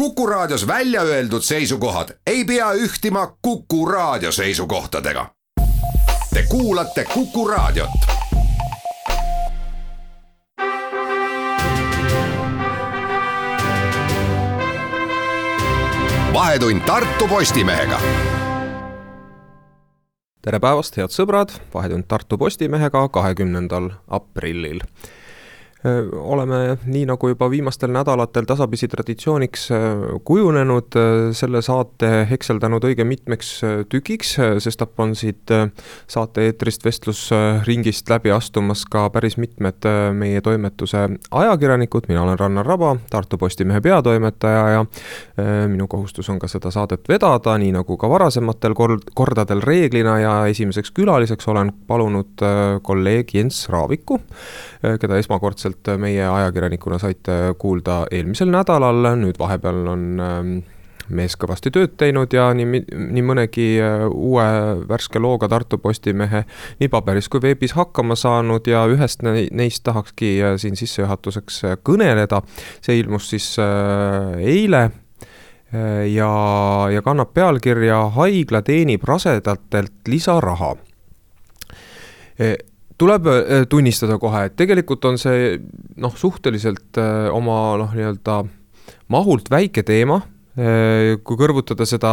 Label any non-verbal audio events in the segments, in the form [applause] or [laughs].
Kuku Raadios välja öeldud seisukohad ei pea ühtima Kuku Raadio seisukohtadega. Te kuulate Kuku Raadiot. vahetund Tartu Postimehega tere päevast, head sõbrad, Vahetund Tartu Postimehega kahekümnendal aprillil oleme nii nagu juba viimastel nädalatel tasapisi traditsiooniks kujunenud, selle saate hekseldanud õige mitmeks tükiks, sestap on siit saate-eetrist vestlusringist läbi astumas ka päris mitmed meie toimetuse ajakirjanikud, mina olen Rannar Raba, Tartu Postimehe peatoimetaja ja minu kohustus on ka seda saadet vedada, nii nagu ka varasematel kord, kordadel reeglina ja esimeseks külaliseks olen palunud kolleeg Jens Raaviku, keda esmakordselt ilmselt meie ajakirjanikuna saite kuulda eelmisel nädalal, nüüd vahepeal on ähm, mees kõvasti tööd teinud ja nii, nii mõnegi äh, uue värske looga Tartu Postimehe nii paberis kui veebis hakkama saanud ja ühest neist tahakski äh, siin sissejuhatuseks äh, kõneleda. see ilmus siis eile ja, ja kannab pealkirja Haigla teenib rasedatelt lisaraha tuleb äh, tunnistada kohe, et tegelikult on see noh, suhteliselt äh, oma noh, nii-öelda mahult väike teema kui kõrvutada seda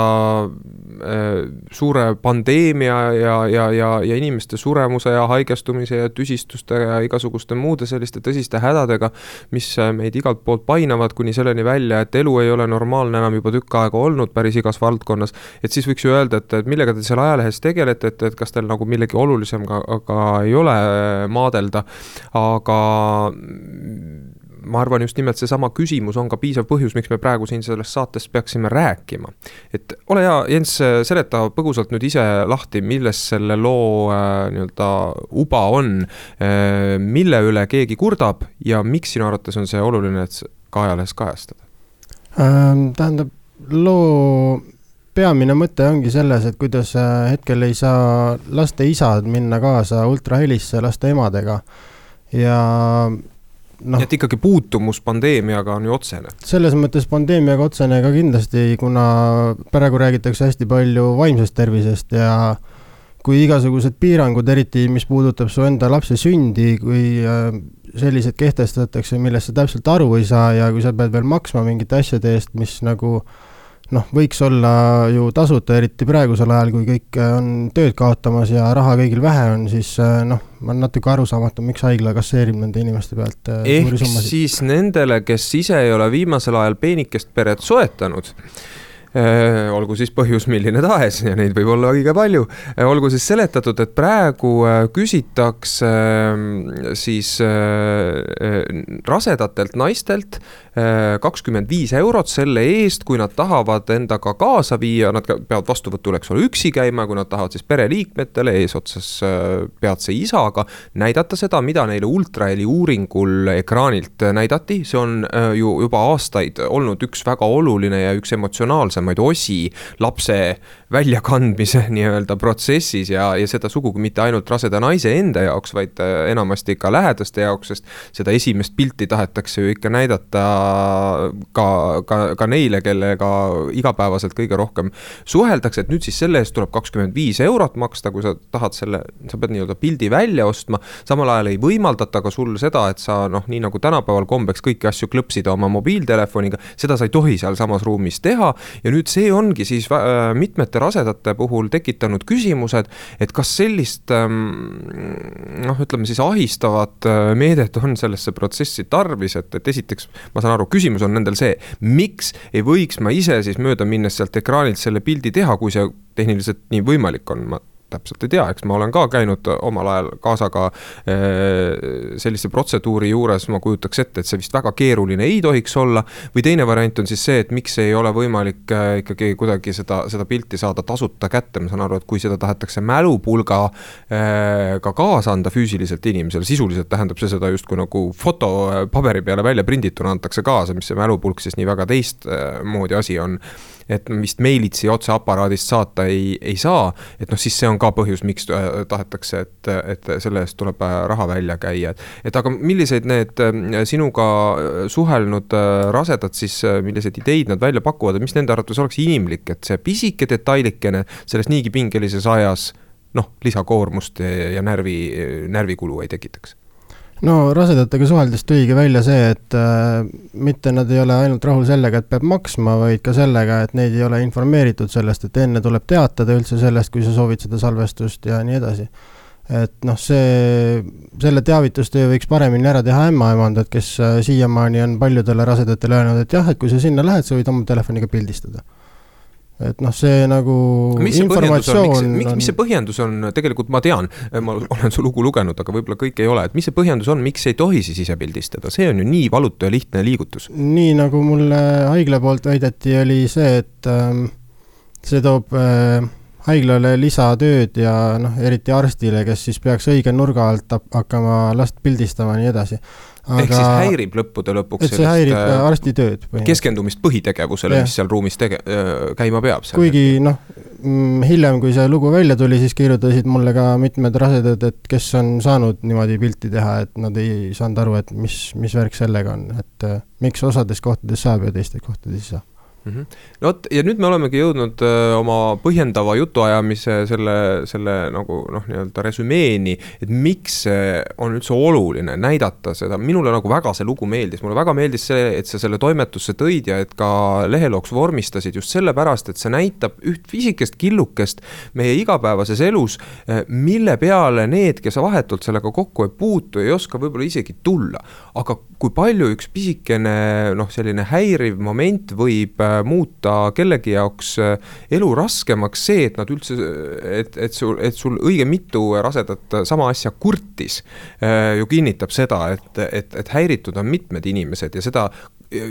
äh, suure pandeemia ja, ja, ja, ja inimeste suremuse ja haigestumise ja tüsistuste ja igasuguste muude selliste tõsiste hädadega, mis äh, meid igalt poolt painavad, kuni selleni välja, et elu ei ole normaalne enam juba tükk aega olnud päris igas valdkonnas. et siis võiks ju öelda, et, et millega te seal ajalehes tegelete, et, et kas teil nagu millegi olulisem ka, ka ei ole maadelda, aga ma arvan, just nimelt seesama küsimus on ka piisav põhjus, miks me praegu siin selles saates peaksime rääkima. et ole hea, Jens, seleta põgusalt nüüd ise lahti, milles selle loo äh, nii-öelda uba on äh,, mille üle keegi kurdab ja miks sinu arvates on see oluline, et ka ajalehes kajastada ähm,? tähendab, loo peamine mõte ongi selles, et kuidas äh, hetkel ei saa laste isad minna kaasa ultrahelisse laste emadega ja noh. et ikkagi puutumus pandeemiaga on ju otsene. selles mõttes pandeemiaga otsene ka kindlasti, kuna praegu räägitakse hästi palju vaimsest tervisest ja kui igasugused piirangud, eriti mis puudutab su enda lapse sündi, kui äh, sellised kehtestatakse, millest sa täpselt aru ei saa ja kui sa pead veel maksma mingite asjade eest, mis nagu äh, noh, võiks olla ju tasuta, eriti praegusel ajal, kui kõik äh, on tööd kaotamas ja raha kõigil vähe on, siis äh, noh, on natuke arusaamatu, miks haigla kasseerib nende inimeste pealt äh, ehk siis nendele, kes ise ei ole viimasel ajal peenikest peret soetanud olgu siis põhjus milline tahes ja neid võib olla õige palju. Äh, olgu siis seletatud, et praegu äh, küsitakse ähm, siis rasedatelt naistelt kakskümmend viis eurot selle eest, kui nad tahavad endaga kaasa viia, nad peavad vastuvõtul, eks ole, üksi käima, kui nad tahavad siis pereliikmetele eesotsas peatse isaga näidata seda, mida neile ultraheli uuringul ekraanilt näidati, see on ju juba aastaid olnud üks väga oluline ja üks emotsionaalsem olulisemaid osi lapse väljakandmise [laughs] nii-öelda protsessis ja, ja seda sugugi mitte ainult raseda naise enda jaoks, vaid äh, enamasti ka lähedaste jaoks, sest seda esimest pilti tahetakse ju ikka näidata ka, ka, ka neile, kellega igapäevaselt kõige rohkem suheldakse, et nüüd siis selle eest tuleb kakskümmend viis eurot maksta, kui sa tahad selle, sa pead nii-öelda pildi välja ostma, samal ajal ei võimaldata ka sul seda, et sa noh, nii nagu tänapäeval kombeks kõiki asju klõpsida oma mobiiltelefoniga, seda sa ei tohi sealsamas ruumis teha. Ja nüüd see ongi siis äh, mitmete rasedate puhul tekitanud küsimused, et kas sellist ähm, noh, ütleme siis ahistavat äh, meedet on sellesse protsessi tarvis, et, et esiteks ma saan aru, küsimus on nendel see, miks ei võiks ma ise siis mööda minnes sealt ekraanilt selle pildi teha, kui see tehniliselt nii võimalik on, ma täpselt ei tea, eks ma olen ka käinud omal ajal kaasaga eh, sellise protseduuri juures, ma kujutaks ette, et see vist väga keeruline ei tohiks olla. või teine variant on siis see, et miks ei ole võimalik eh, ikkagi kuidagi seda, seda pilti saada tasuta kätte, ma saan aru, et kui seda tahetakse mälupulga eh, ka kaasa anda füüsiliselt inimesele, sisuliselt tähendab see seda justkui nagu foto paberi peale välja prindituna antakse kaasa, mis see mälupulk siis nii väga teistmoodi asi on et vist meilitsi otse aparaadist saata ei, ei saa, et noh, siis see on ka põhjus, miks äh, tahetakse, et, et selle eest tuleb äh, raha välja käia. et aga millised need sinuga suhelnud rasedad siis, milliseid ideid nad välja pakuvad ja mis nende arvates oleks inimlik, et see pisike detailikene selles niigi pingelises ajas noh, lisakoormust ja närvi, närvikulu ei tekitaks no rasedatega suheldes tuligi välja see, et äh, mitte nad ei ole ainult rahul sellega, et peab maksma, vaid ka sellega, et neid ei ole informeeritud sellest, et enne tuleb teatada üldse sellest, kui sa soovid seda salvestust ja nii edasi. et noh, see, selle teavitustöö võiks paremini ära teha ämmaemandad, kes äh, siiamaani on paljudele rasedatele öelnud, et jah, et kui sa sinna lähed, sa võid oma telefoniga pildistada et noh, see nagu mis see informatsioon on, miks, miks, mis see põhjendus on, tegelikult ma tean, [laughs] ma olen su lugu lugenud, aga võib-olla kõik ei ole, et mis see põhjendus on, miks ei tohi siis ise pildistada, see on ju nii valutu ja lihtne liigutus. nii nagu mulle haigla poolt väideti, oli see, et ähm, see toob äh, haiglale lisatööd ja noh, eriti arstile, kes siis peaks õige nurga alt hakkama last pildistama ja nii edasi aga... ehk siis häirib lõppude lõpuks et see häirib äh, arsti tööd. keskendumist põhitegevusele, mis seal ruumis tege-, äh, käima peab. kuigi noh, mm, hiljem, kui see lugu välja tuli, siis kirjutasid mulle ka mitmed rasedad, et kes on saanud niimoodi pilti teha, et nad ei saanud aru, et mis, mis värk sellega on, et äh, miks osades kohtades saab ja teistes kohtades ei saa mm. -hmm. no vot, ja nüüd me olemegi jõudnud öö, äh, oma põhjendava jutuajamise selle, selle nagu noh, nii-öelda resümeeni, et miks see on üldse oluline näidata seda, minule nagu väga see lugu meeldis, mulle väga meeldis see, et sa selle toimetusse tõid ja et ka lehelooks vormistasid just sellepärast, et see näitab üht pisikest killukest meie igapäevases elus, äh, mille peale need, kes vahetult sellega kokku ei puutu, ei oska võib-olla isegi tulla. aga kui palju üks pisikene noh, selline häiriv moment võib äh, muuta kellegi jaoks äh, elu raskemaks? See, et nad üldse, et, et sul, et sul õige mitu rasedat sama asja kurtis, äh, ju kinnitab seda, et, et, et häiritud on mitmed inimesed ja seda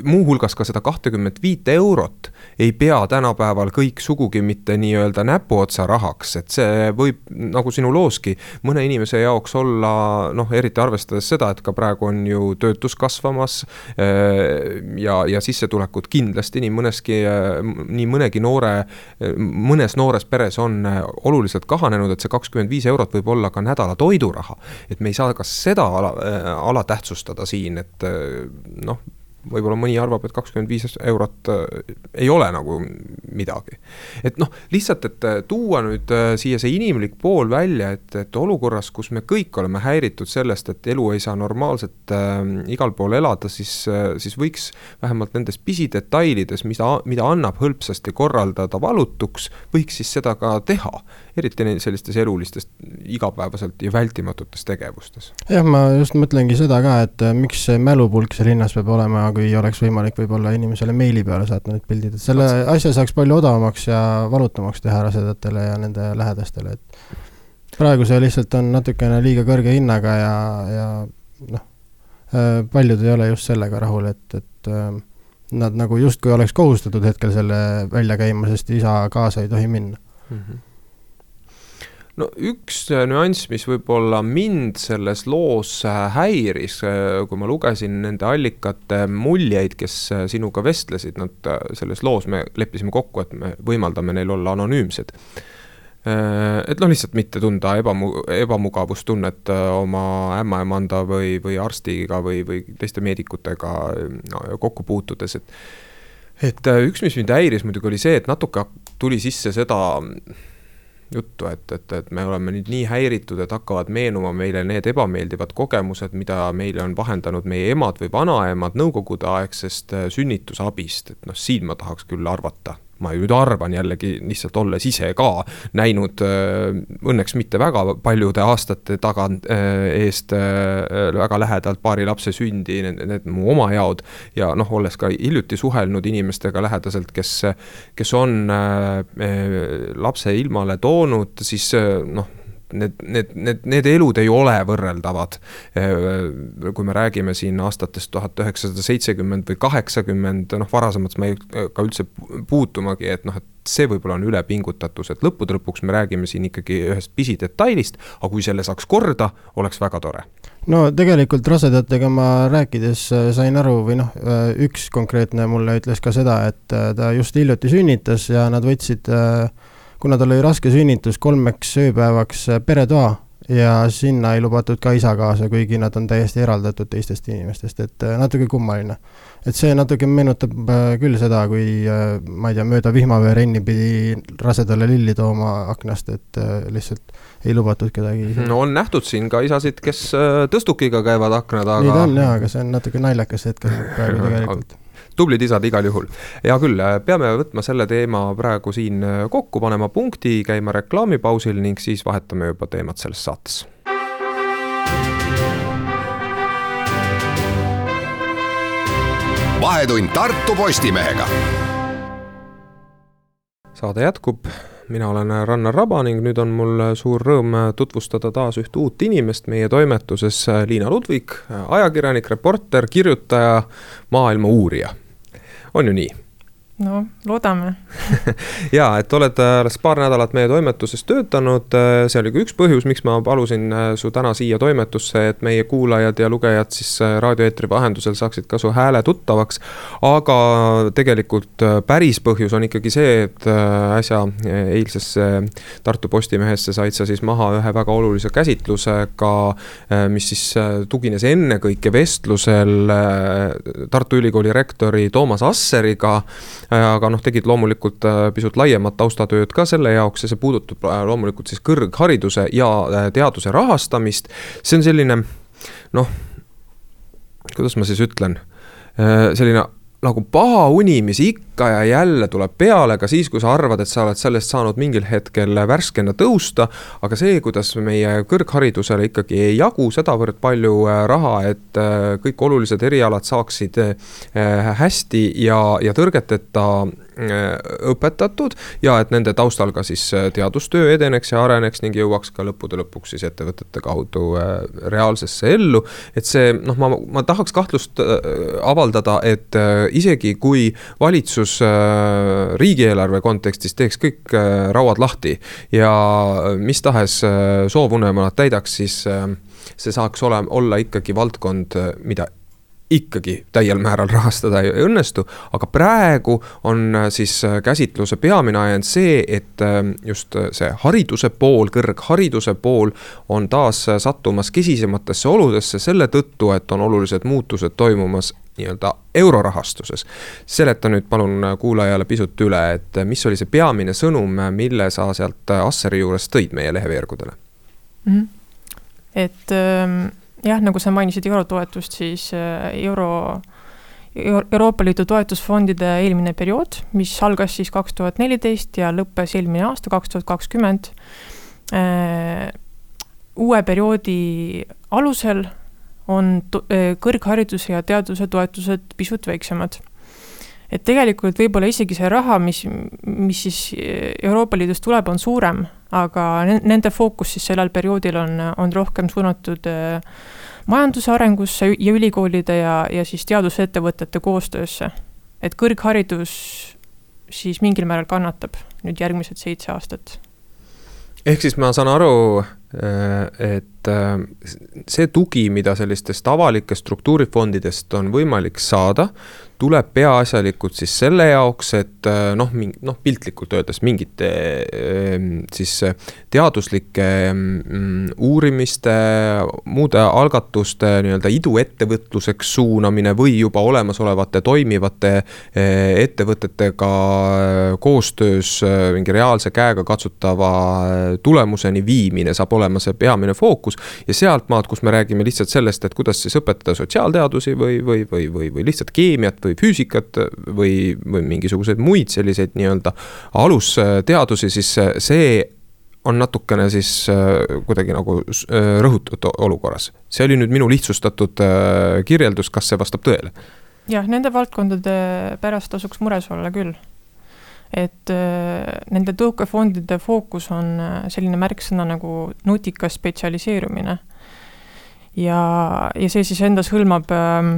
muuhulgas ka seda kahtekümmet viite eurot ei pea tänapäeval kõik sugugi mitte nii-öelda näpuotsa rahaks, et see võib, nagu sinu looski, mõne inimese jaoks olla noh, eriti arvestades seda, et ka praegu on ju töötus kasvamas. Eh, ja, ja sissetulekud kindlasti nii mõneski, nii mõnegi noore, mõnes noores peres on oluliselt kahanenud, et see kakskümmend viis eurot võib olla ka nädala toiduraha. et me ei saa ka seda ala, alatähtsustada siin, et noh võib-olla mõni arvab, et kakskümmend viis eurot äh, ei ole nagu midagi. et noh, lihtsalt, et äh, tuua nüüd äh, siia see inimlik pool välja, et, et olukorras, kus me kõik oleme häiritud sellest, et elu ei saa normaalselt äh, igal pool elada, siis äh,, siis võiks vähemalt nendes pisidetailides, mida, mida annab hõlpsasti korraldada valutuks, võiks siis seda ka teha. eriti sellistes elulistes igapäevaselt ja vältimatutes tegevustes. jah, ma just mõtlengi seda ka, et miks mälupulk seal linnas peab olema kui oleks võimalik võib-olla inimesele meili peale saata need pildid, et selle Otsa. asja saaks palju odavamaks ja valutumaks teha rasedatele ja nende lähedastele, et praegu see lihtsalt on natukene liiga kõrge hinnaga ja, ja noh, äh, paljud ei ole just sellega rahul, et, et äh, nad nagu justkui oleks kohustatud hetkel selle välja käima, sest isa kaasa ei tohi minna mm. -hmm no üks äh, nüanss, mis võib-olla mind selles loos äh, häiris, äh, kui ma lugesin nende allikate muljeid, kes sinuga vestlesid, nad selles loos me leppisime kokku, et me võimaldame neil olla anonüümsed. Et noh, lihtsalt mitte tunda ebamu-, ebamugavustunnet oma ämmaemanda või, või arstiga või, või teiste meedikutega no, kokku puutudes, et et üks, mis mind häiris muidugi, oli see, et natuke tuli sisse seda juttu, et, et, et me oleme nüüd nii häiritud, et hakkavad meenuma meile need ebameeldivad kogemused, mida meile on vahendanud meie emad või vanaemad nõukogudeaegsest äh, sünnitusabist, et noh, siin ma tahaks küll arvata ma nüüd arvan jällegi lihtsalt olles ise ka näinud äh, õnneks mitte väga paljude aastate tagant äh, eest äh, väga lähedalt paari lapse sündi, need, need mu oma jaod. ja noh, olles ka hiljuti suhelnud inimestega lähedaselt, kes, kes on lapse ilmale toonud, siis noh need, need, need, need elud ei ole võrreldavad. kui me räägime siin aastatest tuhat üheksasada seitsekümmend või kaheksakümmend, noh, varasemalt me ei ka üldse puutumagi, et noh, et see võib-olla on ülepingutatus, et lõppude lõpuks me räägime siin ikkagi ühest pisidetailist, aga kui selle saaks korda, oleks väga tore no tegelikult rasedatega ma rääkides äh, sain aru või noh, äh, üks konkreetne mulle ütles ka seda, et äh, ta just hiljuti sünnitas ja nad võtsid, kuna tal oli raske sünnitus, kolmeks ööpäevaks peretoa ja sinna ei lubatud ka isa kaasa, kuigi nad on täiesti eraldatud teistest inimestest, et äh, natuke kummaline. et see natuke meenutab äh, küll seda, kui äh, ma ei tea, mööda vihmaveerenni pidi rasedale lilli tooma aknast, et lihtsalt ei lubatud kedagi. no on nähtud siin ka isasid, kes tõstukiga käivad akna taga. nii ta on jaa, aga see on natuke naljakas hetk praegu [laughs] tegelikult tublid isad igal juhul. hea küll, peame võtma selle teema praegu siin kokku, panema punkti, käima reklaamipausil ning siis vahetame juba teemat selles saates. vahetund Tartu Postimehega. saade jätkub mina olen Rannar Raba ning nüüd on mul suur rõõm tutvustada taas ühte uut inimest meie toimetuses, Liina Ludvig, ajakirjanik, reporter, kirjutaja, maailma uurija on ju nii? No loodame [laughs] ja, et oled alles paar nädalat meie toimetuses töötanud, see oli ka üks põhjus, miks ma palusin äh, su täna siia toimetusse, et meie kuulajad ja lugejad siis äh, raadioeetri vahendusel saaksid ka su hääle tuttavaks. aga tegelikult äh, päris põhjus on ikkagi see, et äsja eilsesse Tartu Postimehesse said sa siis maha ühe väga olulise käsitlusega, mis siis tugines ennekõike vestlusel Tartu Ülikooli rektori Toomas Asseriga Äh, aga noh, tegid loomulikult äh, pisut laiemat taustatööd ka selle jaoks ja see puudutab äh, loomulikult siis kõrghariduse ja teaduse rahastamist. see on selline noh, kuidas ma siis ütlen, selline nagu paha uni, mis ikka ja jälle tuleb peale, ka siis, kui sa arvad, et sa oled sellest saanud mingil hetkel värskena tõusta. aga see, kuidas meie kõrgharidusele ikkagi ei jagu sedavõrd palju äh, raha, et äh, kõik olulised erialad saaksid äh, hästi ja, ja tõrgeteta õpetatud ja et nende taustal ka siis teadustöö edeneks ja areneks ning jõuaks ka lõppude lõpuks siis ettevõtete kaudu reaalsesse ellu. et see noh, ma, ma tahaks kahtlust avaldada, et isegi kui valitsus riigieelarve kontekstis teeks kõik rauad lahti. Ja mis tahes soovunelma nad täidaks, siis see saaks olema, olla ikkagi valdkond, mida ikkagi täiel määral rahastada ei õnnestu. aga praegu on äh, siis äh, käsitluse peamine ajend see, et äh, just see hariduse pool, kõrghariduse pool on taas sattumas kesisematesse oludesse selle tõttu, et on olulised muutused toimumas nii-öelda eurorahastuses. seleta nüüd palun kuulajale pisut üle, et mis oli see peamine sõnum, mille sa sealt Asseri juurest tõid meie leheveergudele mm? -hmm. et ähm jah, nagu sa mainisid eurotoetust, siis äh, euro, Euroopa Liidu toetusfondide eelmine periood, mis algas siis kaks tuhat neliteist ja lõppes eelmine aasta, kaks tuhat kakskümmend. Äh, uue perioodi alusel on äh, kõrghariduse ja teaduse toetused pisut väiksemad et tegelikult võib-olla isegi see raha, mis, mis siis Euroopa Liidust tuleb, on suurem, aga nende fookus siis sellel perioodil on, on rohkem suunatud äh, majanduse arengusse ja ülikoolide ja, ja siis teadusettevõtete koostöösse. et kõrgharidus siis mingil määral kannatab nüüd järgmised seitse aastat. ehk siis ma saan aru, äh, et äh, see tugi, mida sellistest avalikest struktuurifondidest on võimalik saada, tuleb peaasjalikult siis selle jaoks, et äh, noh, noh piltlikult öeldes mingite ähm, siis äh, teaduslike mm, uurimiste, muude algatuste nii-öelda iduettevõtluseks suunamine või juba olemasolevate toimivate äh, ettevõtetega koostöös mingi reaalse käega katsutava tulemuseni viimine saab olema see peamine fookus. ja sealtmaalt, kus me räägime lihtsalt sellest, et kuidas siis õpetada sotsiaalteadusi või, või, või, või, või lihtsalt keemiat või füüsikat või, või mingisuguseid muid selliseid nii-öelda alusteadusi, siis see on natukene siis äh, kuidagi nagu äh, rõhutud olukorras. see oli nüüd minu lihtsustatud äh, kirjeldus, kas see vastab tõele? jah, nende valdkondade pärast tasuks mures olla küll. et nende tõukefondide fookus on selline märksõna nagu nutikas spetsialiseerumine. ja, ja see siis endas hõlmab äh,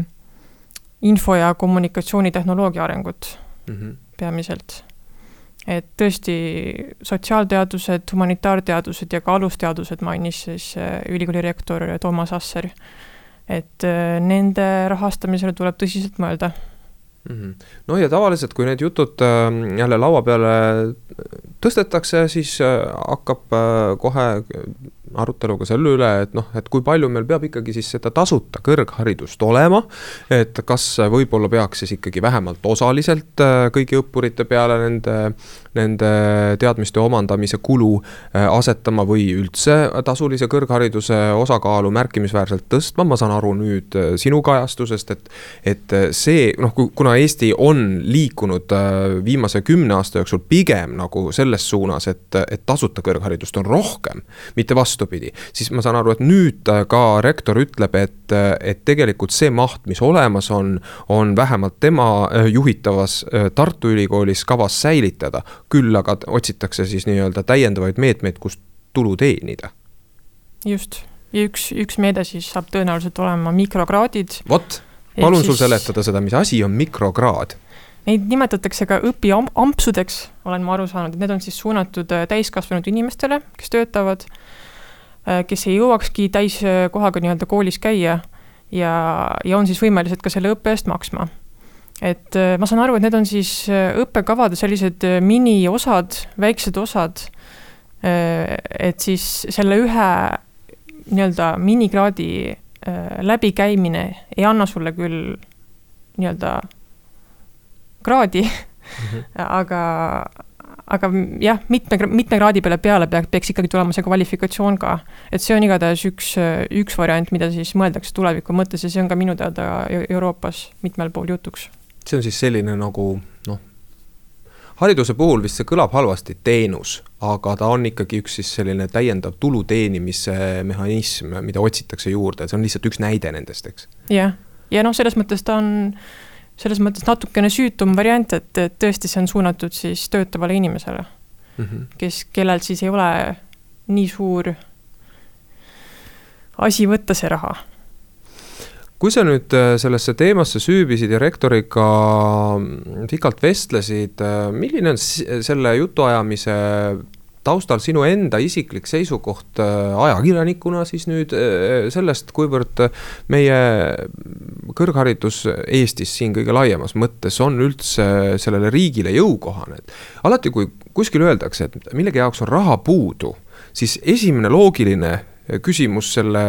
info- ja kommunikatsioonitehnoloogia arengut mm -hmm. peamiselt. et tõesti sotsiaalteadused, humanitaarteadused ja ka alusteadused mainis siis äh, ülikooli rektor Toomas Asser. et äh, nende rahastamisele tuleb tõsiselt mõelda Mhm. no ja tavaliselt, kui need jutud äh, jälle laua peale tõstetakse, siis äh, hakkab kohe arutelu ka selle üle, et noh, et kui palju meil peab ikkagi siis seda tasuta kõrgharidust olema. et kas võib-olla peaks siis ikkagi vähemalt osaliselt kõigi õppurite peale nende, nende teadmiste omandamise kulu asetama või üldse tasulise kõrghariduse osakaalu märkimisväärselt tõstma, ma saan aru nüüd sinu kajastusest, et. et see noh, kuna Eesti on liikunud äh, viimase kümne aasta jooksul pigem nagu selles suunas, et, et tasuta kõrgharidust on rohkem, mitte vastupidi. siis ma saan aru, et nüüd äh, ka rektor ütleb, et, et tegelikult see maht, mis olemas on, on vähemalt tema äh, juhitavas Tartu Ülikoolis kavas säilitada. Küll aga otsitakse siis nii-öelda täiendavaid meetmeid, kust tulu teenida. just ja üks, üks meede siis saab tõenäoliselt olema mikrokraadid. vot palun sul seletada seda, mis asi on mikrokraad? Neid nimetatakse ka õpiampsudeks, olen ma aru saanud, et need on siis suunatud äh, täiskasvanud inimestele, kes töötavad, äh, kes ei jõuakski täiskohaga nii-öelda koolis käia ja, ja on siis võimelised ka selle õppe eest maksma. Et äh, ma saan aru, et need on siis õppekavade sellised miniosad, väiksed osad, et siis selle ühe nii-öelda minikraadi Äh, läbikäimine ei anna sulle küll nii-öelda kraadi mm, -hmm. [laughs] aga, aga jah, mitme, mitme kraadi peale peale peaks, peaks ikkagi tulema see kvalifikatsioon ka. et see on igatahes üks, üks variant, mida siis mõeldakse tuleviku mõttes ja see on ka minu teada Euroopas mitmel pool jutuks. See on siis selline nagu noh, hariduse puhul vist see kõlab halvasti, teenus, aga ta on ikkagi üks siis selline täiendav tulu teenimise mehhanism, mida otsitakse juurde, see on lihtsalt üks näide nendest, eks. jah, ja noh, selles mõttes ta on selles mõttes natukene süütum variant, et, et tõesti, see on suunatud siis töötavale inimesele mm, -hmm. kes, kellel siis ei ole nii suur asi võtta see raha kui sa nüüd äh, sellesse teemasse süübisid ja rektoriga mm, pikalt vestlesid, äh, milline on selle jutuajamise taustal sinu enda isiklik seisukoht äh, ajakirjanikuna siis nüüd sellest, kuivõrd meie kõrgharidus Eestis siin kõige laiemas mõttes on üldse sellele riigile jõukohane, et alati, kui kuskil öeldakse, et millegi jaoks on raha puudu, siis esimene loogiline küsimus selle,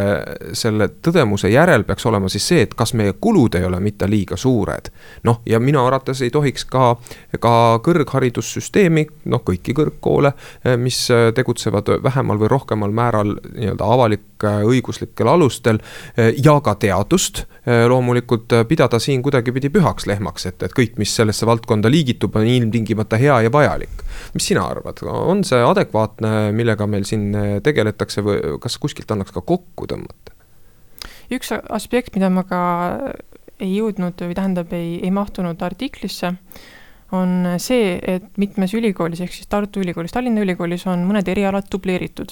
selle tõdemuse järel peaks olema siis see, et kas meie kulud ei ole mitte liiga suured. noh, ja minu arvates ei tohiks ka, ka kõrgharidussüsteemi, noh, kõiki kõrgkoole, mis tegutsevad vähemal või rohkemal määral nii-öelda avalik-õiguslikel alustel ja ka teadust loomulikult pidada siin kuidagipidi pühaks lehmaks, et, et kõik, mis sellesse valdkonda liigitub, on ilmtingimata hea ja vajalik. mis sina arvad, on see adekvaatne, millega meil siin tegeletakse või kas kuskil kuskilt annaks ka kokku tõmmata? üks aspekt, mida ma ka ei jõudnud või tähendab, ei, ei mahtunud artiklisse, on see, et mitmes ülikoolis, ehk siis Tartu Ülikoolis, Tallinna Ülikoolis on mõned erialad dubleeritud.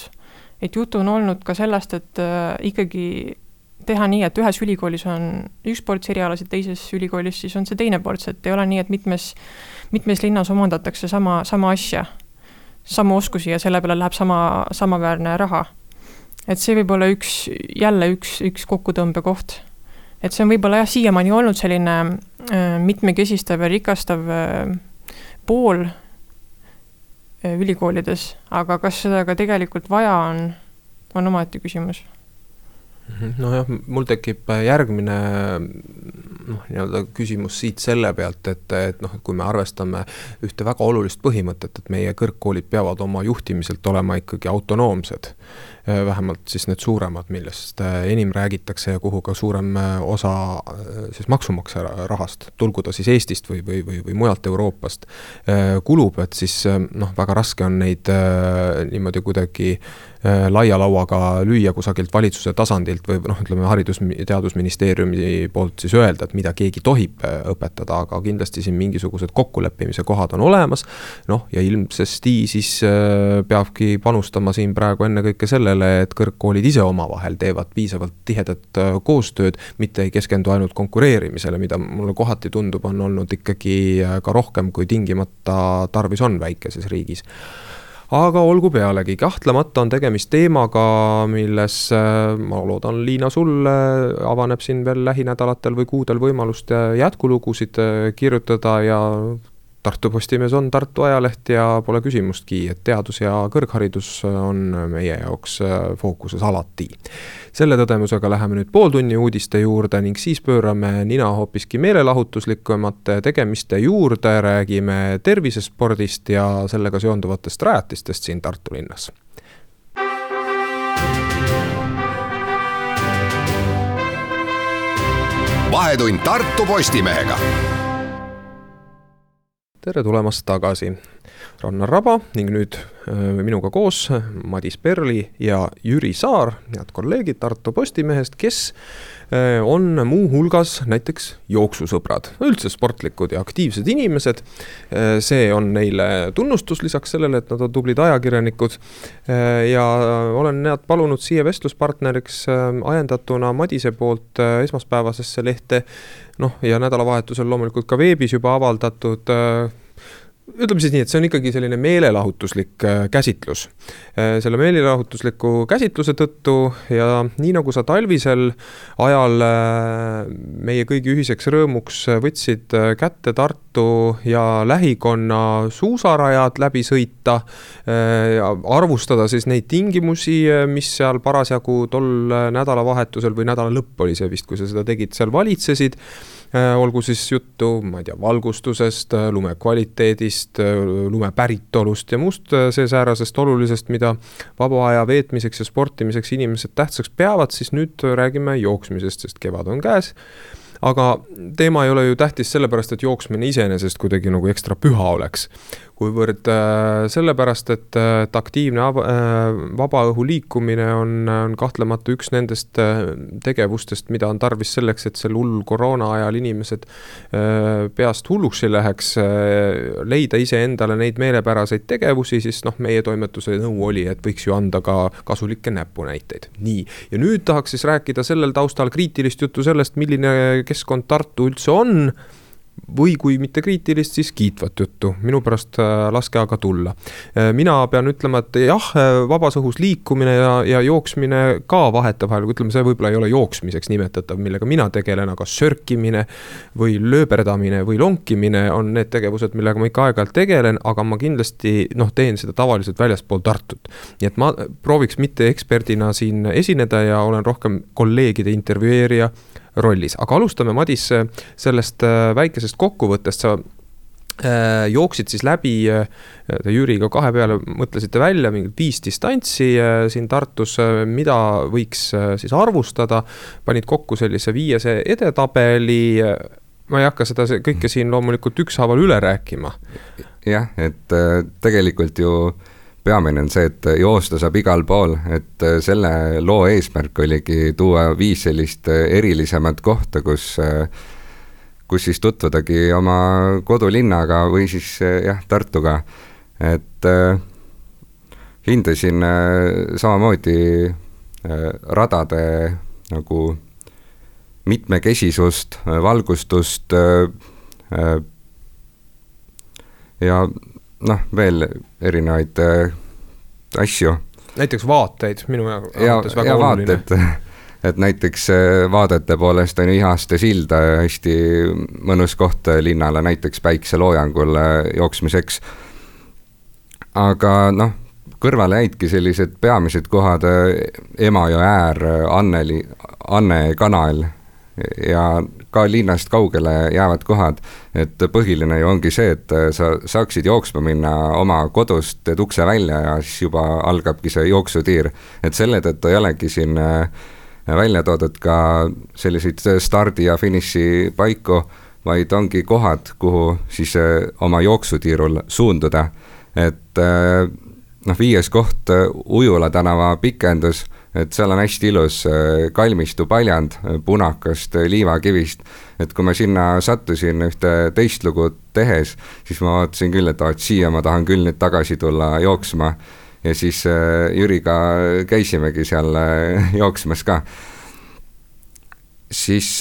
et juttu on olnud ka sellest, et äh, ikkagi teha nii, et ühes ülikoolis on üks ports erialasid, teises ülikoolis siis on see teine ports, et ei ole nii, et mitmes, mitmes linnas omandatakse sama, sama asja, samu oskusi ja selle peale läheb sama, samaväärne raha et see võib olla üks, jälle üks, üks kokkutõmbekoht. et see on võib-olla jah, siiamaani olnud selline äh, mitmekesistav ja rikastav äh, pool äh, ülikoolides, aga kas seda ka tegelikult vaja on, on omaette küsimus Mhm. nojah, mul tekib äh, järgmine noh, nii-öelda küsimus siit selle pealt, et, et noh, et kui me arvestame ühte väga olulist põhimõtet, et meie kõrgkoolid peavad oma juhtimiselt olema ikkagi autonoomsed. Äh, vähemalt siis need suuremad, millest äh, enim räägitakse ja kuhu ka suurem osa siis maksumaksja rahast, tulgu ta siis Eestist või, või, või, või mujalt Euroopast, kulub, et siis noh, väga raske on neid niimoodi kuidagi laia lauaga lüüa kusagilt valitsuse tasandilt või noh, ütleme Haridus- Teadusministeeriumi poolt siis öelda, et mida keegi tohib õpetada, aga kindlasti siin mingisugused kokkuleppimise kohad on olemas. noh, ja ilmsesti siis peabki panustama siin praegu ennekõike sellele, et kõrgkoolid ise omavahel teevad piisavalt tihedat koostööd, mitte ei keskendu ainult konkureerimisele, mida mulle kohati tundub, on olnud ikkagi ka rohkem, kui tingimata tarvis on väikeses riigis. Aga olgu pealegi, kahtlemata on tegemist teemaga, milles ma loodan, Liina, sul avaneb siin veel lähinädalatel või kuudel võimalust jätkulugusid kirjutada ja Tartu Postimees on Tartu ajaleht ja pole küsimustki, et teadus ja kõrgharidus on meie jaoks fookuses alati selle tõdemusega läheme nüüd pooltunni uudiste juurde ning siis pöörame nina hoopiski meelelahutuslikumate tegemiste juurde, räägime tervisespordist ja sellega seonduvatest rajatistest siin Tartu linnas vahetund Tartu Postimehega. Tere tulemast tagasi Rannar Raba ning nüüd äh, minuga koos Madis Perli ja Jüri Saar, head kolleegid Tartu Postimehest, kes äh, on muuhulgas näiteks jooksusõbrad, üldse sportlikud ja aktiivsed inimesed. Äh, see on neile tunnustus lisaks sellele, et nad on tublid ajakirjanikud. ja olen nad palunud siia vestluspartneriks ajendatuna Madise poolt esmaspäevasesse lehte. noh, ja nädalavahetusel loomulikult ka veebis juba avaldatud ütleme siis nii, et see on ikkagi selline meelelahutuslik äh, käsitlus. Äh, selle meelelahutusliku käsitluse tõttu ja nii nagu sa talvisel ajal äh, meie kõigi ühiseks rõõmuks võtsid kätte Tartu ja lähikonna suusarajad läbi sõita, arvustada siis neid tingimusi, mis seal parasjagu tol nädalavahetusel või nädala lõpp oli see vist, kui sa seda tegid, seal valitsesid olgu siis juttu, ma ei tea, valgustusest, äh, lume kvaliteedist, äh, lume päritolust ja muust seesäärasest olulisest, mida vaba aja veetmiseks ja sportimiseks inimesed tähtsaks peavad, siis nüüd räägime jooksmisest, sest kevad on käes. Aga teema ei ole ju tähtis sellepärast, et jooksmine iseenesest kuidagi nagu ekstra püha oleks kuivõrd äh, sellepärast, et, äh, et aktiivne äh, vaba õhu liikumine on, on kahtlemata üks nendest tegevustest, mida on tarvis selleks, et sel hullul koroona ajal inimesed peast hulluks ei läheks, leida iseendale neid meelepäraseid tegevusi, siis noh, meie toimetuse nõu oli, et võiks ju anda ka kasulikke näpunäiteid. nii, ja nüüd tahaks siis rääkida sellel taustal kriitilist juttu sellest, milline keskkond Tartu üldse on või kui mitte kriitilist, siis kiitvat juttu, minu pärast äh, laske aga tulla. Äh, mina pean ütlema, et jah, äh, vabas õhus liikumine ja, ja jooksmine ka vahetevahel, ütleme, see võib-olla ei ole jooksmiseks nimetatav, millega mina tegelen, aga sörkimine või lööberdamine või lonkimine on need tegevused, millega ma ikka aeg-ajalt tegelen, aga ma kindlasti noh, teen seda tavaliselt väljaspool Tartut. nii et ma prooviks mitte eksperdina siin esineda ja olen rohkem kolleegide intervjueerija rollis, aga alustame, Madis, sellest äh, väikesest kokkuvõttest, sa äh, jooksid siis läbi, äh, te Jüriga kahe peale mõtlesite välja mingid viis distantsi siin Tartus, mida võiks siis arvustada. panid kokku sellise viiese edetabeli. ma ei hakka seda kõike siin loomulikult ükshaaval üle rääkima. jah, et tegelikult ju peamine on see, et joosta saab igal pool, et äh, selle loo eesmärk oligi tuua viis sellist äh, erilisemat kohta, kus, äh, kus siis tutvudagi oma kodulinnaga või siis jah, Tartuga. et hindasin samamoodi radade nagu mitmekesisust, valgustust ja noh, veel erinevaid äh, asju. näiteks vaateid, minu arvates väga ja oluline. [laughs] et näiteks äh, vaadete poolest on Ihaste sild äh, hästi mõnus koht äh, linnale näiteks päikseloojangul jooksmiseks. aga noh, kõrvale jäidki sellised peamised kohad, Emajõe äär, Anneli, Anne kanal ja ka linnast kaugele jäävad kohad. et põhiline ju ongi see, et sa saaksid jooksma minna oma kodust, teed ukse välja ja siis juba algabki see jooksutiir. et selle tõttu ei olegi siin äh, välja toodud ka selliseid stardi ja finiši paiku, vaid ongi kohad, kuhu siis äh, oma jooksutiirul suunduda. et äh, noh, viies koht, Ujula tänava pikendus, et seal on hästi ilus kalmistu paljand punakast liivakivist. et kui ma sinna sattusin ühte teist lugu tehes, siis ma vaatasin küll, et aa, et siia ma tahan küll nüüd tagasi tulla jooksma. ja siis Jüriga käisimegi seal [laughs] jooksmas ka. siis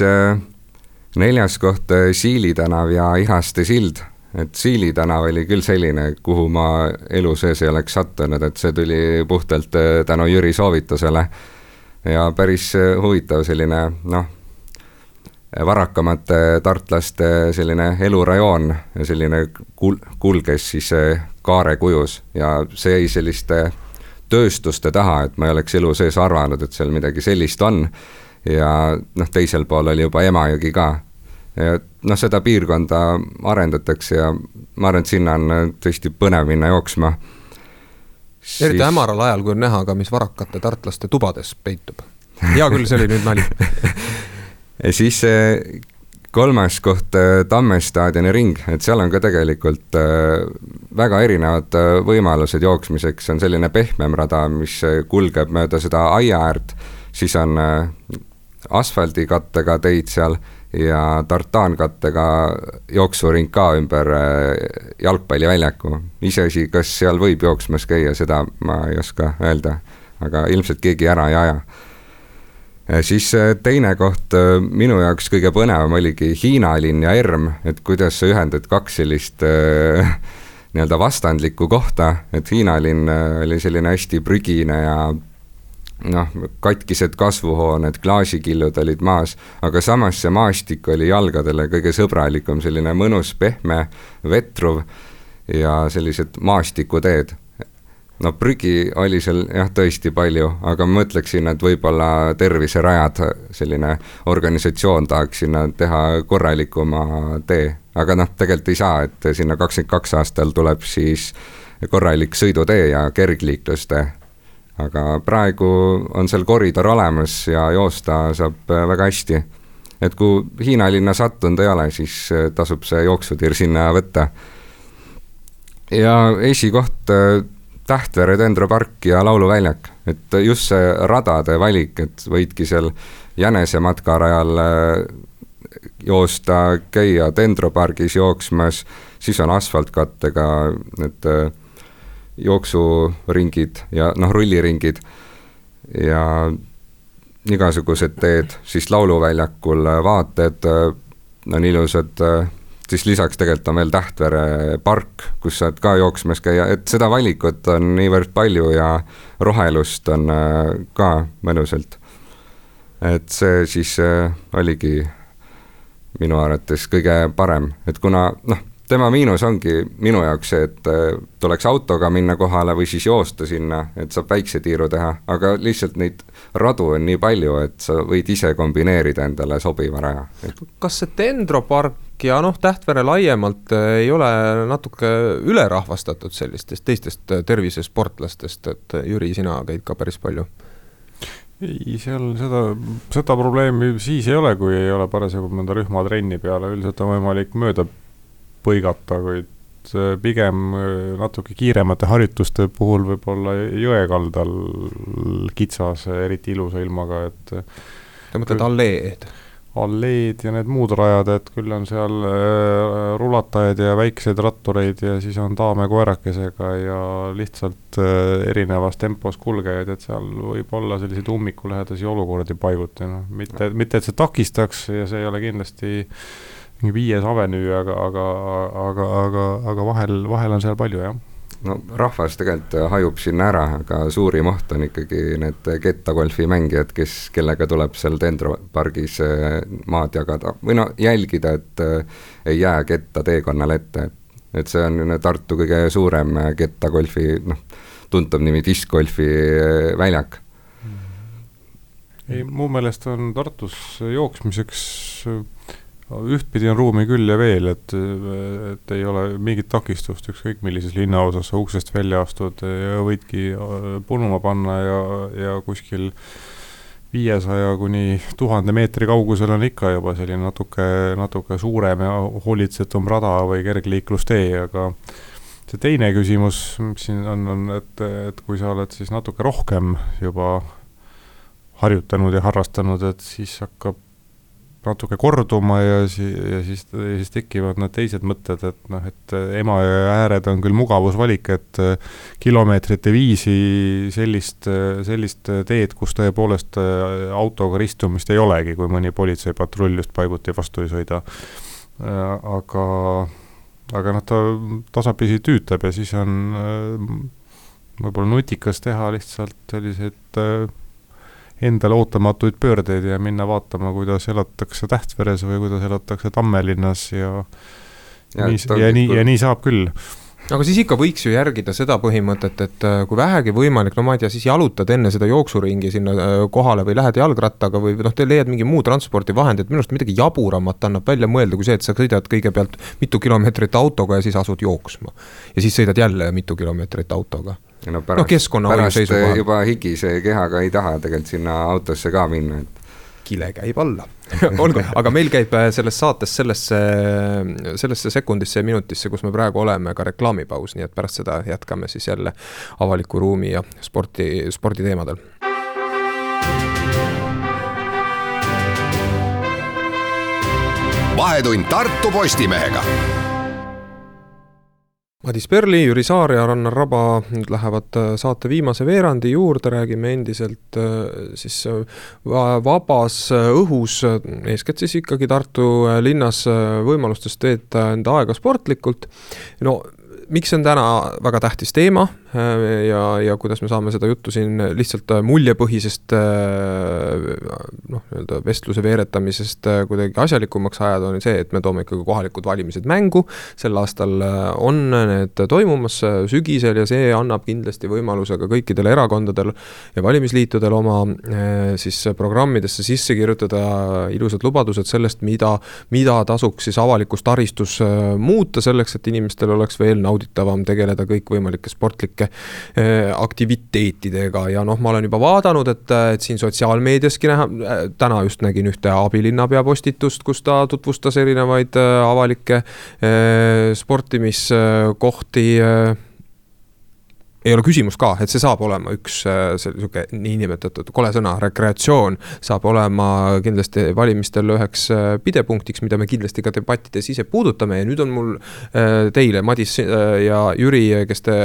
neljas koht Siili tänav ja Ihaste sild et Siili tänav oli küll selline, kuhu ma elu sees ei oleks sattunud, et see tuli puhtalt äh, tänu Jüri soovitusele. ja päris äh, huvitav selline noh, varakamate tartlaste selline elurajoon ja selline kul-, kulges siis äh, kaare kujus ja see jäi selliste tööstuste taha, et ma ei oleks elu sees arvanud, et seal midagi sellist on. ja noh, teisel pool oli juba Emajõgi ka noh, seda piirkonda arendatakse ja ma arvan, et sinna on äh, tõesti põnev minna jooksma. eriti siis... hämaral ajal, kui on näha ka, mis varakate tartlaste tubades peitub. hea küll, see oli nüüd nali. [laughs] Siis kolmas koht, äh, Tamme staadioni ring, et seal on ka tegelikult äh, väga erinevad võimalused jooksmiseks, on selline pehmem rada, mis kulgeb mööda seda aia äärt, siis on asfaldikattega teid seal ja tartaankattega jooksuring ka ümber äh, jalgpalliväljaku. iseasi, kas seal võib jooksmas käia, seda ma ei oska öelda, aga ilmselt keegi ära ei aja. siis äh, teine koht äh, minu jaoks kõige põnevam oligi Hiina linn ja ERM, et kuidas sa ühendad kaks sellist [laughs] nii-öelda vastandlikku kohta, et Hiina linn oli selline hästi prügine ja noh, katkised kasvuhooned, klaasikillud olid maas, aga samas see maastik oli jalgadele kõige sõbralikum, selline mõnus, pehme, vetruv ja sellised maastikuteed. no prügi oli seal jah, tõesti palju, aga ma mõtleksin, et võib-olla terviserajad, selline organisatsioon tahaks sinna teha korralikuma tee, aga noh, tegelikult ei saa, et sinna kakskümmend kaks aastal tuleb siis korralik sõidutee ja kergliiklustee aga praegu on seal koridor olemas ja joosta saab äh, väga hästi. et kui Hiina linna sattunud ei ole, siis äh, tasub see jooksutir sinna võtta. ja esikoht äh, Tähtvere dendropark ja Lauluväljak, et just see radade valik, et võidki seal jänesematkarajal joosta, käia dendropargis jooksmas, siis on asfaltkattega need jooksuringid ja noh, rulliringid ja igasugused teed, siis lauluväljakul vaated on ilusad, siis lisaks tegelikult on veel Tähtvere park, kus saad ka jooksmas käia, et seda valikut on niivõrd palju ja rohelust on ka mõnusalt. et see siis oligi minu arvates kõige parem, et kuna noh tema miinus ongi minu jaoks see, et äh, tuleks autoga minna kohale või siis joosta sinna, et saab väikse tiiru teha, aga lihtsalt neid radu on nii palju, et sa võid ise kombineerida endale sobiva raja. kas see dendropark ja noh, Tähtvere laiemalt äh, ei ole natuke ülerahvastatud sellistest teistest äh, tervisesportlastest, et Jüri, sina käid ka päris palju? ei, seal seda, seda probleemi siis ei ole, kui ei ole parasjagu mõnda rühmatrenni peale, üldiselt on võimalik mööda põigata, kuid pigem äh, natuke kiiremate harjutuste puhul võib-olla jõe kaldal kitsas, eriti ilusa ilmaga, et. sa mõtled alleed? alleed ja need muud rajad, et küll on seal äh, rulatajaid ja väikseid rattureid ja siis on daame koerakesega ja lihtsalt äh, erinevas tempos kulgejaid, et seal võib olla selliseid ummikulähedasi olukordi paiguti, noh, mitte, mitte et see takistaks ja see ei ole kindlasti äh, mingi viies avenüü, aga, aga, aga, aga, aga vahel, vahel on seal palju, jah. No rahvas tegelikult hajub sinna ära, aga suurim oht on ikkagi need kettagolfi mängijad, kes, kellega tuleb seal Dendro pargis eh, maad jagada. Või no jälgida, et eh, ei jää ketta teekonnale ette, et see on Tartu kõige suurem kettagolfi, noh, tuntav nimi diskgolfi eh, väljak. ei, mu meelest on Tartus jooksmiseks ühtpidi on ruumi küll ja veel, et, et ei ole mingit takistust, ükskõik millises linnaosas sa uksest välja astud ja võidki äh, punuma panna ja, ja kuskil viiesaja kuni tuhande meetri kaugusel on ikka juba selline natuke, natuke suurem ja hoolitsetum rada või kergliiklustee, aga see teine küsimus, mis siin on, on, et, et kui sa oled siis natuke rohkem juba harjutanud ja harrastanud, et siis hakkab natuke korduma ja siis, ja siis, siis tekivad need teised mõtted, et noh, et Emajõe ääred on küll mugavusvalik, et kilomeetrite viisi sellist, sellist teed, kus tõepoolest autoga ristumist ei olegi, kui mõni politseipatrull just paiguti vastu ei sõida. aga aga noh, ta tasapisi tüütab ja siis on äh, võib-olla nutikas teha lihtsalt selliseid äh, endale ootamatuid pöördeid ja minna vaatama, kuidas elatakse Tähtveres või kuidas elatakse Tammelinnas ja ja, nii, ja nii, ja nii saab küll aga siis ikka võiks ju järgida seda põhimõtet, et äh, kui vähegi võimalik, no ma ei tea, siis jalutad enne seda jooksuringi sinna äh, kohale või lähed jalgrattaga või noh, te leiad mingi muu transpordivahendi, et minu arust midagi jaburamat annab välja mõelda kui see, et sa sõidad kõigepealt mitu kilomeetrit autoga ja siis asud jooksma. ja siis sõidad jälle mitu kilomeetrit autoga no pärast no, keskkonnahoiu seisukohalt. juba higise kehaga ei taha tegelikult sinna autosse ka minna, et kile käib alla [laughs] olgu, aga meil käib äh, selles saates sellesse, sellesse sekundisse ja minutisse, kus me praegu oleme, ka reklaamipaus, nii et pärast seda jätkame siis jälle avaliku ruumi ja sporti, sporditeemadel. vahetund Tartu Postimehega Madis Perli, Jüri Saar ja Rannar Raba nüüd lähevad äh, saate viimase veerandi juurde, räägime endiselt äh, siis äh, vabas õhus, eeskätt siis ikkagi Tartu linnas võimalustest veeta enda aega sportlikult. no miks see on täna väga tähtis teema ja, ja kuidas me saame seda juttu siin lihtsalt äh, muljepõhisest äh, noh, nii-öelda vestluse veeretamisest kuidagi asjalikumaks ajada, on see, et me toome ikkagi kohalikud valimised mängu. sel aastal on need toimumas sügisel ja see annab kindlasti võimaluse ka kõikidel erakondadel ja valimisliitudel oma siis programmidesse sisse kirjutada ilusad lubadused sellest, mida, mida tasuks siis avalikus taristus muuta selleks, et inimestel oleks veel nauditav nauditavam tegeleda kõikvõimalike sportlike äh, aktiviteetidega ja noh, ma olen juba vaadanud, et, et siin sotsiaalmeediaski näha, äh, täna just nägin ühte abilinnapea postitust, kus ta tutvustas erinevaid äh, avalikke sportimiskohti ei ole küsimust ka, et see saab olema üks äh, sihuke niinimetatud kole sõna, rekreatsioon. saab olema kindlasti valimistel üheks äh, pidepunktiks, mida me kindlasti ka debattides ise puudutame ja nüüd on mul äh, teile, Madis ja Jüri, kes te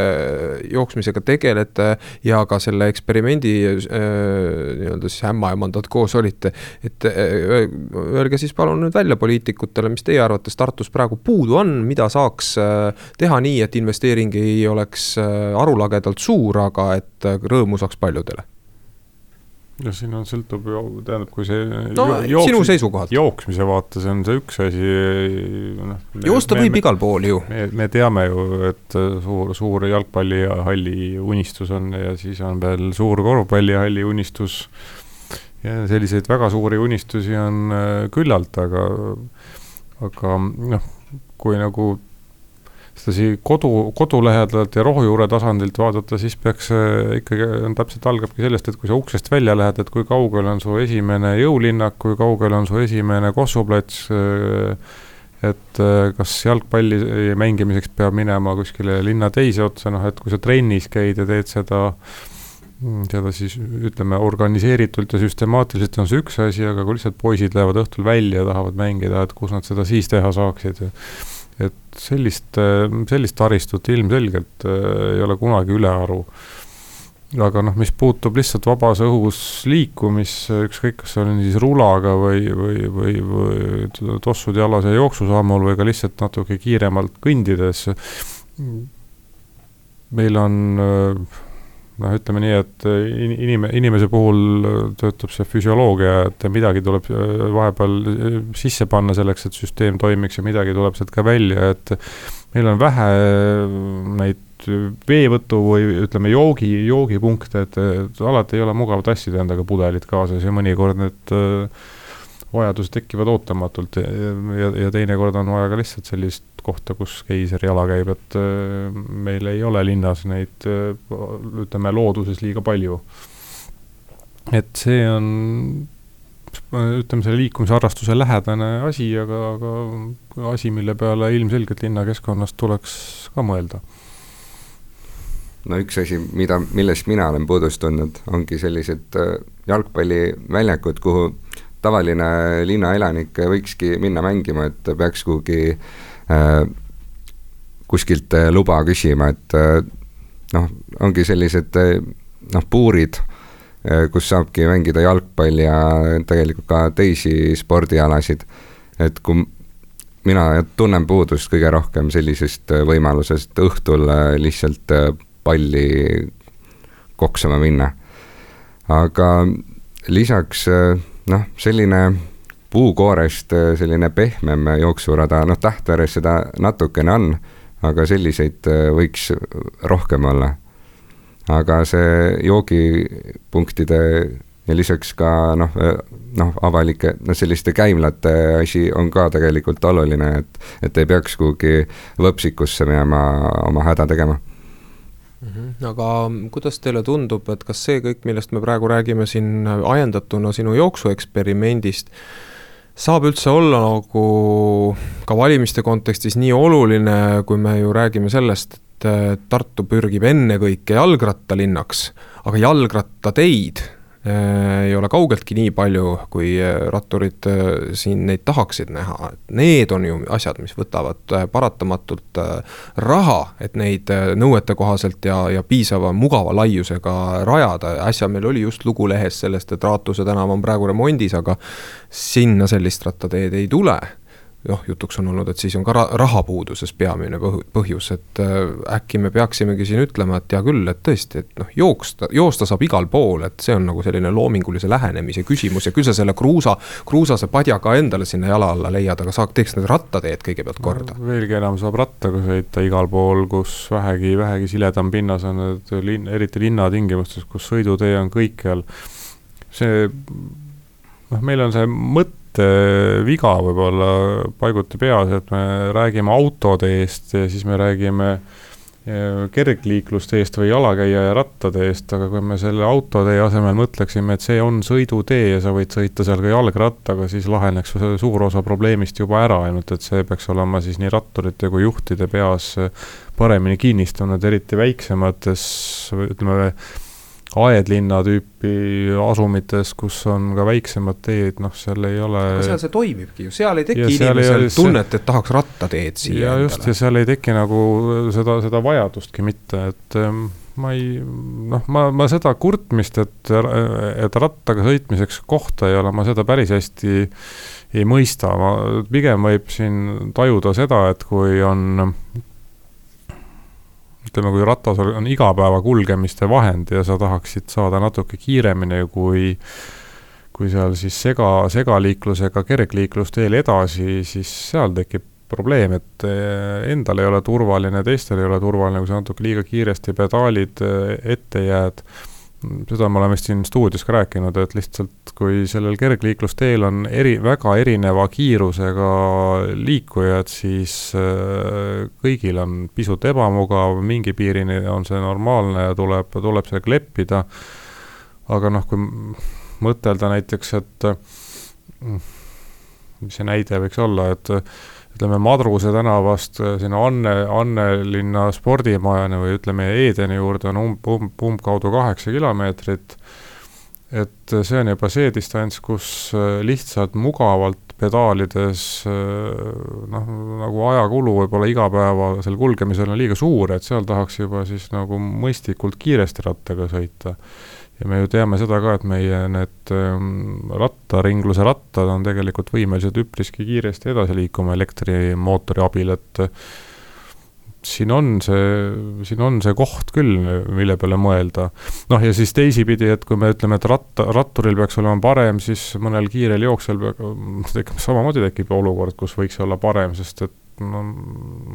jooksmisega tegelete ja ka selle eksperimendi nii-öelda siis ämmaemandad koos olite. et öelge siis palun nüüd välja poliitikutele, mis teie arvates Tartus praegu puudu on, mida saaks teha nii, et investeering ei oleks arulagedam lagedalt suur, aga et rõõmu saaks paljudele no siin on, sõltub ju, tähendab, kui see no jooks, sinu seisukohalt. jooksmise vaates on see üks asi, noh. joosta võib igal pool ju. me, me teame ju, et suur, suur jalgpallihalli unistus on ja siis on veel suur korvpallihalli unistus. ja selliseid väga suuri unistusi on äh, küllalt, aga, aga noh, kui nagu sedasi kodu, kodulähedalt ja rohujuure tasandilt vaadata, siis peaks ikkagi, täpselt algabki sellest, et kui sa uksest välja lähed, et kui kaugel on su esimene jõulinnak, kui kaugel on su esimene kossuplats, et kas jalgpalli mängimiseks peab minema kuskile linna teise otsa, noh et kui sa trennis käid ja teed seda seda siis ütleme organiseeritult ja süstemaatiliselt on see üks asi, aga kui lihtsalt poisid lähevad õhtul välja ja tahavad mängida, et kus nad seda siis teha saaksid et sellist, sellist taristut ilmselgelt äh, ei ole kunagi ülearu. aga noh, mis puutub lihtsalt vabas õhus liikumisse, ükskõik, kas see on siis rulaga või, või, või, või tossud jalas ja jooksusammul või ka lihtsalt natuke kiiremalt kõndides. meil on äh, noh, ütleme nii, et äh, inim-, inimese puhul äh, töötab see füsioloogia, et midagi tuleb äh, vahepeal sisse panna selleks, et süsteem toimiks ja midagi tuleb sealt ka välja, et meil on vähe neid veevõtu või ütleme, joogi, joogipunkte, et, alati ei ole mugav tassida endaga pudelit kaasas ja mõnikord need vajadused tekivad ootamatult ja, ja, ja teinekord on vaja ka lihtsalt sellist kohta, kus keiser jala käib, et äh, meil ei ole linnas neid, äh, ütleme, looduses liiga palju. et see on, ütleme, selle liikumisharrastuse lähedane asi, aga, aga asi, mille peale ilmselgelt linnakeskkonnas tuleks ka mõelda no üks asi, mida, millest mina olen puudust tundnud, ongi sellised äh, jalgpalliväljakud, kuhu tavaline linnaelanik võikski minna mängima, et peaks kuhugi äh, kuskilt äh, luba küsima, et äh, noh, ongi sellised äh, noh, puurid, kus saabki mängida jalgpalli ja tegelikult ka teisi spordialasid. et kui mina tunnen puudust kõige rohkem sellisest võimalusest õhtul lihtsalt palli koksama minna. aga lisaks noh, selline puukoorest selline pehmem jooksurada, noh Tähtveres seda natukene on, aga selliseid äh, võiks rohkem olla. aga see joogipunktide ja lisaks ka noh, äh, noh, avalike, noh selliste käimlate asi on ka tegelikult oluline, et, et ei peaks kuhugi võpsikusse minema oma häda tegema. -hmm. aga kuidas teile tundub, et kas see kõik, millest me praegu räägime siin ajendatuna sinu jooksueksperimendist, saab üldse olla nagu ka valimiste kontekstis nii oluline, kui me ju räägime sellest, et Tartu pürgib ennekõike jalgrattalinnaks, aga jalgrattateid ei ole kaugeltki nii palju, kui äh, ratturid äh, siin neid tahaksid näha, et need on ju asjad, mis võtavad paratamatult raha, et neid nõuete kohaselt ja, ja piisava mugava laiusega rajada, äsja meil oli just lugu lehes sellest, et Raatuse tänav on praegu remondis, aga sinna sellist rattateed ei tule noh, jutuks on olnud, et siis on ka rahapuuduses peamine põhjus, et äh, äkki me peaksimegi siin ütlema, et hea küll, et tõesti, et noh, jooksta, joosta saab igal pool, et see on nagu selline loomingulise lähenemise küsimus ja küll sa selle kruusa, kruusase padja ka endale sinna jala alla leiad, aga sa teeks need rattateed kõigepealt korda no,. veelgi enam saab rattaga sõita igal pool, kus vähegi, vähegi siledam pinnas on, et linn, eriti linnatingimustes, kus sõidutee on kõikjal. see noh, meil on see mõte viga võib-olla paiguti peas, et me räägime autode eest ja siis me räägime eh, kergliikluste eest või jalakäija ja rattade eest, aga kui me selle autotee asemel mõtleksime, et see on sõidutee ja sa võid sõita seal ka jalgrattaga, siis laheneks suur osa probleemist juba ära, ainult et see peaks olema siis nii ratturite kui juhtide peas paremini kinnistunud, eriti väiksemates, ütleme aedlinna tüüpi asumites, kus on ka väiksemad teed, noh, seal ei ole. aga seal see toimibki ju, seal ei teki inimesel ei, tunnet, et tahaks rattateed siia. ja just, ja seal ei teki nagu seda, seda vajadustki mitte, et ma ei, noh, ma, ma seda kurtmist, et, et rattaga sõitmiseks kohta ei ole, ma seda päris hästi ei mõista, ma pigem võib siin tajuda seda, et kui on ütleme, kui ratas on igapäeva kulgemiste vahend ja sa tahaksid saada natuke kiiremini kui kui seal siis sega, segaliiklusega kergliiklusteel edasi, siis seal tekib probleem, et eh, endal ei ole turvaline, teistel ei ole turvaline, kui sa natuke liiga kiiresti pedaalid eh, ette jääd seda me oleme vist siin stuudios ka rääkinud, et lihtsalt kui sellel kergliiklusteel on eri, väga erineva kiirusega liikujad, siis äh, kõigil on pisut ebamugav, mingi piirini on see normaalne ja tuleb, tuleb sellega leppida. aga noh, kui mõtelda näiteks, et mis see näide võiks olla, et ütleme, Madruse tänavast äh, sinna Anne, Annelinna spordimajani või ütleme, Edeni juurde on umb, umb, umbkaudu kaheksa kilomeetrit, et see on juba see distants, kus äh, lihtsalt mugavalt pedaalides äh, noh, nagu ajakulu võib-olla igapäevasel kulgemisel on liiga suur, et seal tahaks juba siis nagu mõistlikult kiiresti rattaga sõita ja me ju teame seda ka, et meie need ähm, rattaringluse rattad on tegelikult võimelised üpriski kiiresti edasi liikuma elektrimootori abil, et siin on see, siin on see koht küll, mille peale mõelda. noh, ja siis teisipidi, et kui me ütleme, et ratta, ratturil peaks olema parem, siis mõnel kiirel jooksjal [laughs] tekib, samamoodi tekib olukord, kus võiks olla parem, sest et no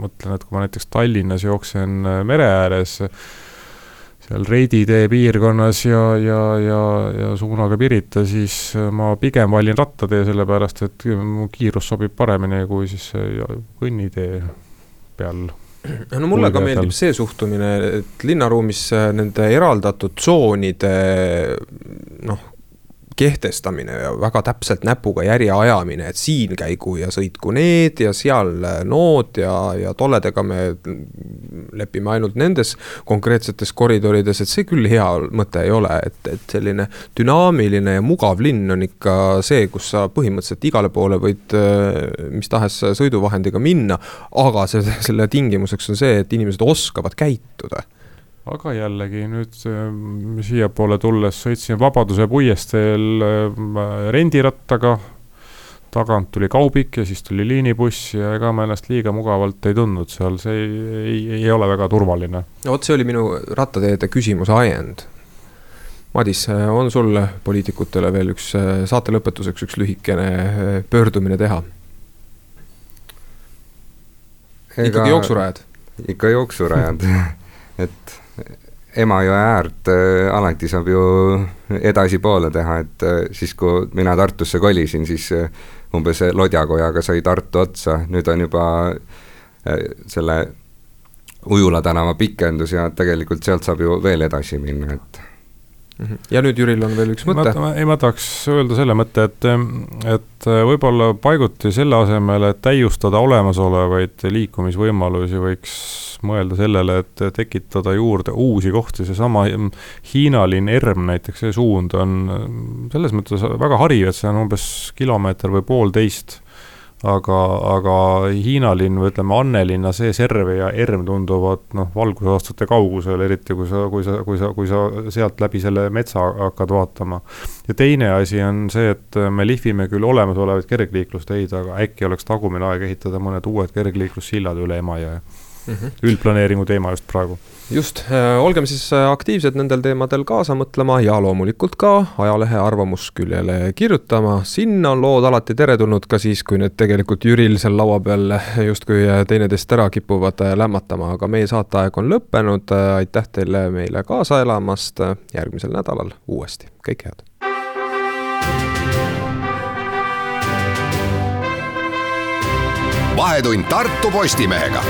mõtlen, et kui ma näiteks Tallinnas jooksen mere ääres, seal Reidi tee piirkonnas ja, ja, ja, ja suunaga Pirita, siis ma pigem valin rattatee, sellepärast et mu kiirus sobib paremini kui siis kõnnitee peal. No mulle ka meeldib see suhtumine, et linnaruumis nende eraldatud tsoonide noh, kehtestamine ja väga täpselt näpuga järje ajamine, et siin käigu ja sõitku need ja seal nood ja, ja tolledega me lepime ainult nendes konkreetsetes koridorides, et see küll hea mõte ei ole, et, et selline dünaamiline ja mugav linn on ikka see, kus sa põhimõtteliselt igale poole võid mis tahes sõiduvahendiga minna, aga see, selle tingimuseks on see, et inimesed oskavad käituda aga jällegi nüüd äh, siiapoole tulles sõitsin Vabaduse puiesteel äh, rendirattaga, tagant tuli kaubik ja siis tuli liinibuss ja ega ma ennast liiga mugavalt ei tundnud seal, see ei, ei, ei ole väga turvaline. no vot, see oli minu rattateede küsimuse ajend. Madis, on sul poliitikutele veel üks saate lõpetuseks üks lühikene pöördumine teha? ikkagi jooksurajad? ikka jooksurajad [laughs] et Emajõe äärt äh, alati saab ju edasipoole teha, et äh, siis, kui mina Tartusse kolisin, siis äh, umbes Lodjakojaga sai Tartu otsa, nüüd on juba selle Ujula tänava pikendus ja tegelikult sealt saab ju veel edasi minna, et. Ja nüüd Jüril on veel üks mõte. ei, ma tahaks öelda selle mõtte, et, et võib-olla paiguti selle asemel, et täiustada olemasolevaid liikumisvõimalusi, võiks mõelda sellele, et tekitada juurde uusi kohti, seesama Hiina linn ERM näiteks, see suund on selles mõttes väga hariv, et see on umbes kilomeeter või poolteist aga, aga Hiina linn või ütleme, Annelinna see serv ja ERM tunduvad noh, valgusaastate kaugusel, eriti kui sa, kui sa, kui sa, kui sa sealt läbi selle metsa hakkad vaatama. ja teine asi on see, et me lihvime küll olemasolevaid kergliiklusteid, aga äkki oleks tagumine aeg ehitada mõned uued kergliiklussillad üle Emajõe mm -hmm. üldplaneeringu teema just praegu. Just, äh, olgem siis äh, aktiivsed nendel teemadel kaasa mõtlema ja loomulikult ka ajalehe arvamusküljele kirjutama, sinna on lood alati teretulnud ka siis, kui need tegelikult Jüril seal laua peal justkui äh, teineteist ära kipuvad lämmatama, aga meie saateaeg on lõppenud, aitäh teile meile kaasa elamast, järgmisel nädalal uuesti, kõike head! vahetund Tartu Postimehega